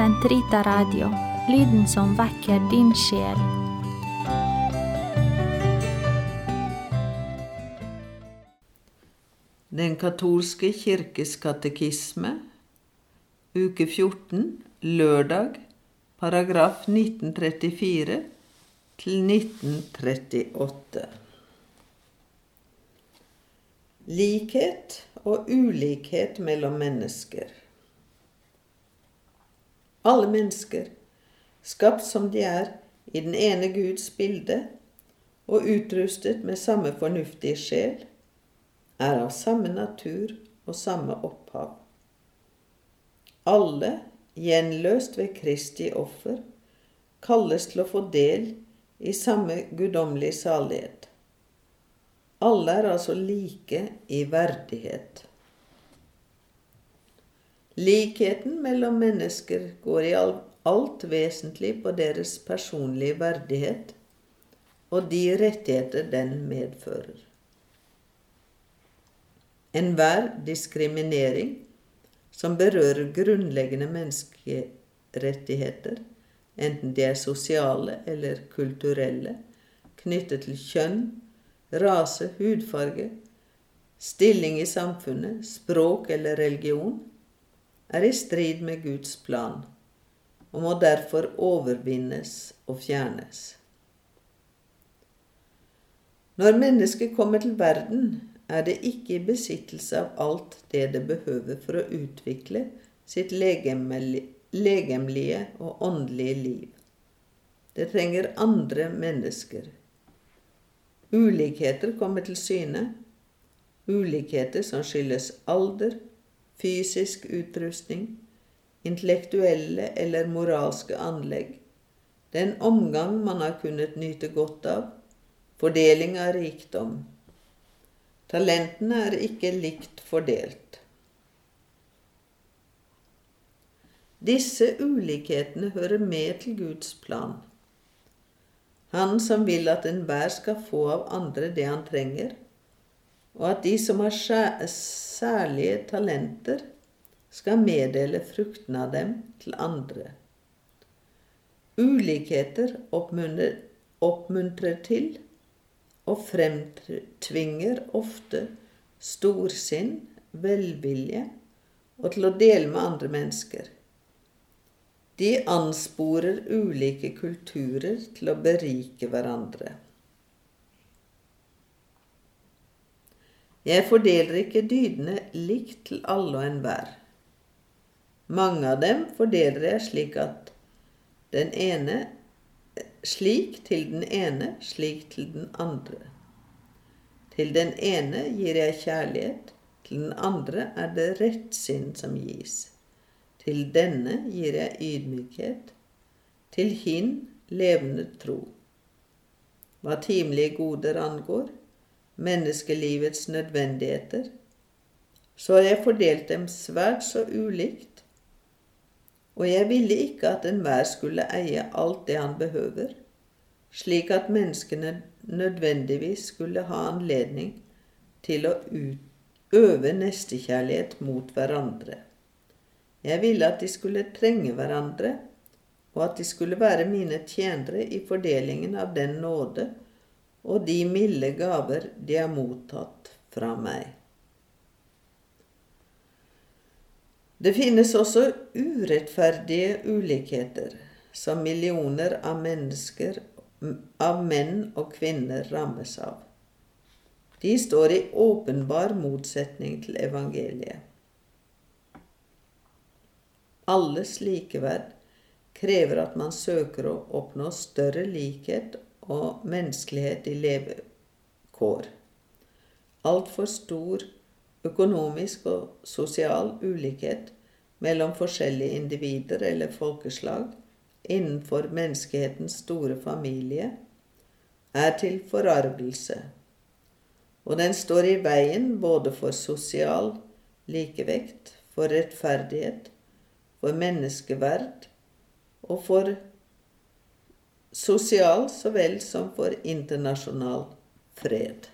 Sentrita Radio, lyden som vekker din sjel. Den katolske kirkes katekisme, uke 14, lørdag, paragraf 1934 til 1938. Likhet og ulikhet mellom mennesker. Alle mennesker, skapt som de er i den ene Guds bilde og utrustet med samme fornuftige sjel, er av samme natur og samme opphav. Alle, gjenløst ved Kristi offer, kalles til å få del i samme guddommelige salighet. Alle er altså like i verdighet. Likheten mellom mennesker går i alt vesentlig på deres personlige verdighet og de rettigheter den medfører. Enhver diskriminering som berører grunnleggende menneskerettigheter, enten de er sosiale eller kulturelle, knyttet til kjønn, rase, hudfarge, stilling i samfunnet, språk eller religion, er i strid med Guds plan og må derfor overvinnes og fjernes. Når mennesket kommer til verden, er det ikke i besittelse av alt det det behøver for å utvikle sitt legemlige og åndelige liv. Det trenger andre mennesker. Ulikheter kommer til syne. Ulikheter som skyldes alder, fysisk utrustning, intellektuelle eller moralske anlegg, den omgang man har kunnet nyte godt av, fordeling av rikdom. Talentene er ikke likt fordelt. Disse ulikhetene hører med til Guds plan. Han som vil at enhver skal få av andre det han trenger, og at de som har særlige talenter, skal meddele fruktene av dem til andre. Ulikheter oppmuntrer til og fremtvinger ofte storsinn, velvilje og til å dele med andre mennesker. De ansporer ulike kulturer til å berike hverandre. Jeg fordeler ikke dydene likt til alle og enhver. Mange av dem fordeler jeg slik at den ene slik til den ene, slik til den andre. Til den ene gir jeg kjærlighet, til den andre er det rettsinn som gis. Til denne gir jeg ydmykhet, til hin levende tro. Hva timelige goder angår, menneskelivets nødvendigheter, så har jeg fordelt dem svært så ulikt, og jeg ville ikke at enhver skulle eie alt det han behøver, slik at menneskene nødvendigvis skulle ha anledning til å øve nestekjærlighet mot hverandre. Jeg ville at de skulle trenge hverandre, og at de skulle være mine tjenere i fordelingen av den nåde og de milde gaver de har mottatt fra meg. Det finnes også urettferdige ulikheter som millioner av mennesker, av menn og kvinner, rammes av. De står i åpenbar motsetning til evangeliet. Alles likeverd krever at man søker å oppnå større likhet og menneskelighet i levekår. Altfor stor økonomisk og sosial ulikhet mellom forskjellige individer eller folkeslag innenfor menneskehetens store familie er til forargelse, og den står i veien både for sosial likevekt, for rettferdighet, for menneskeverd og for sosial så vel som for internasjonal fred.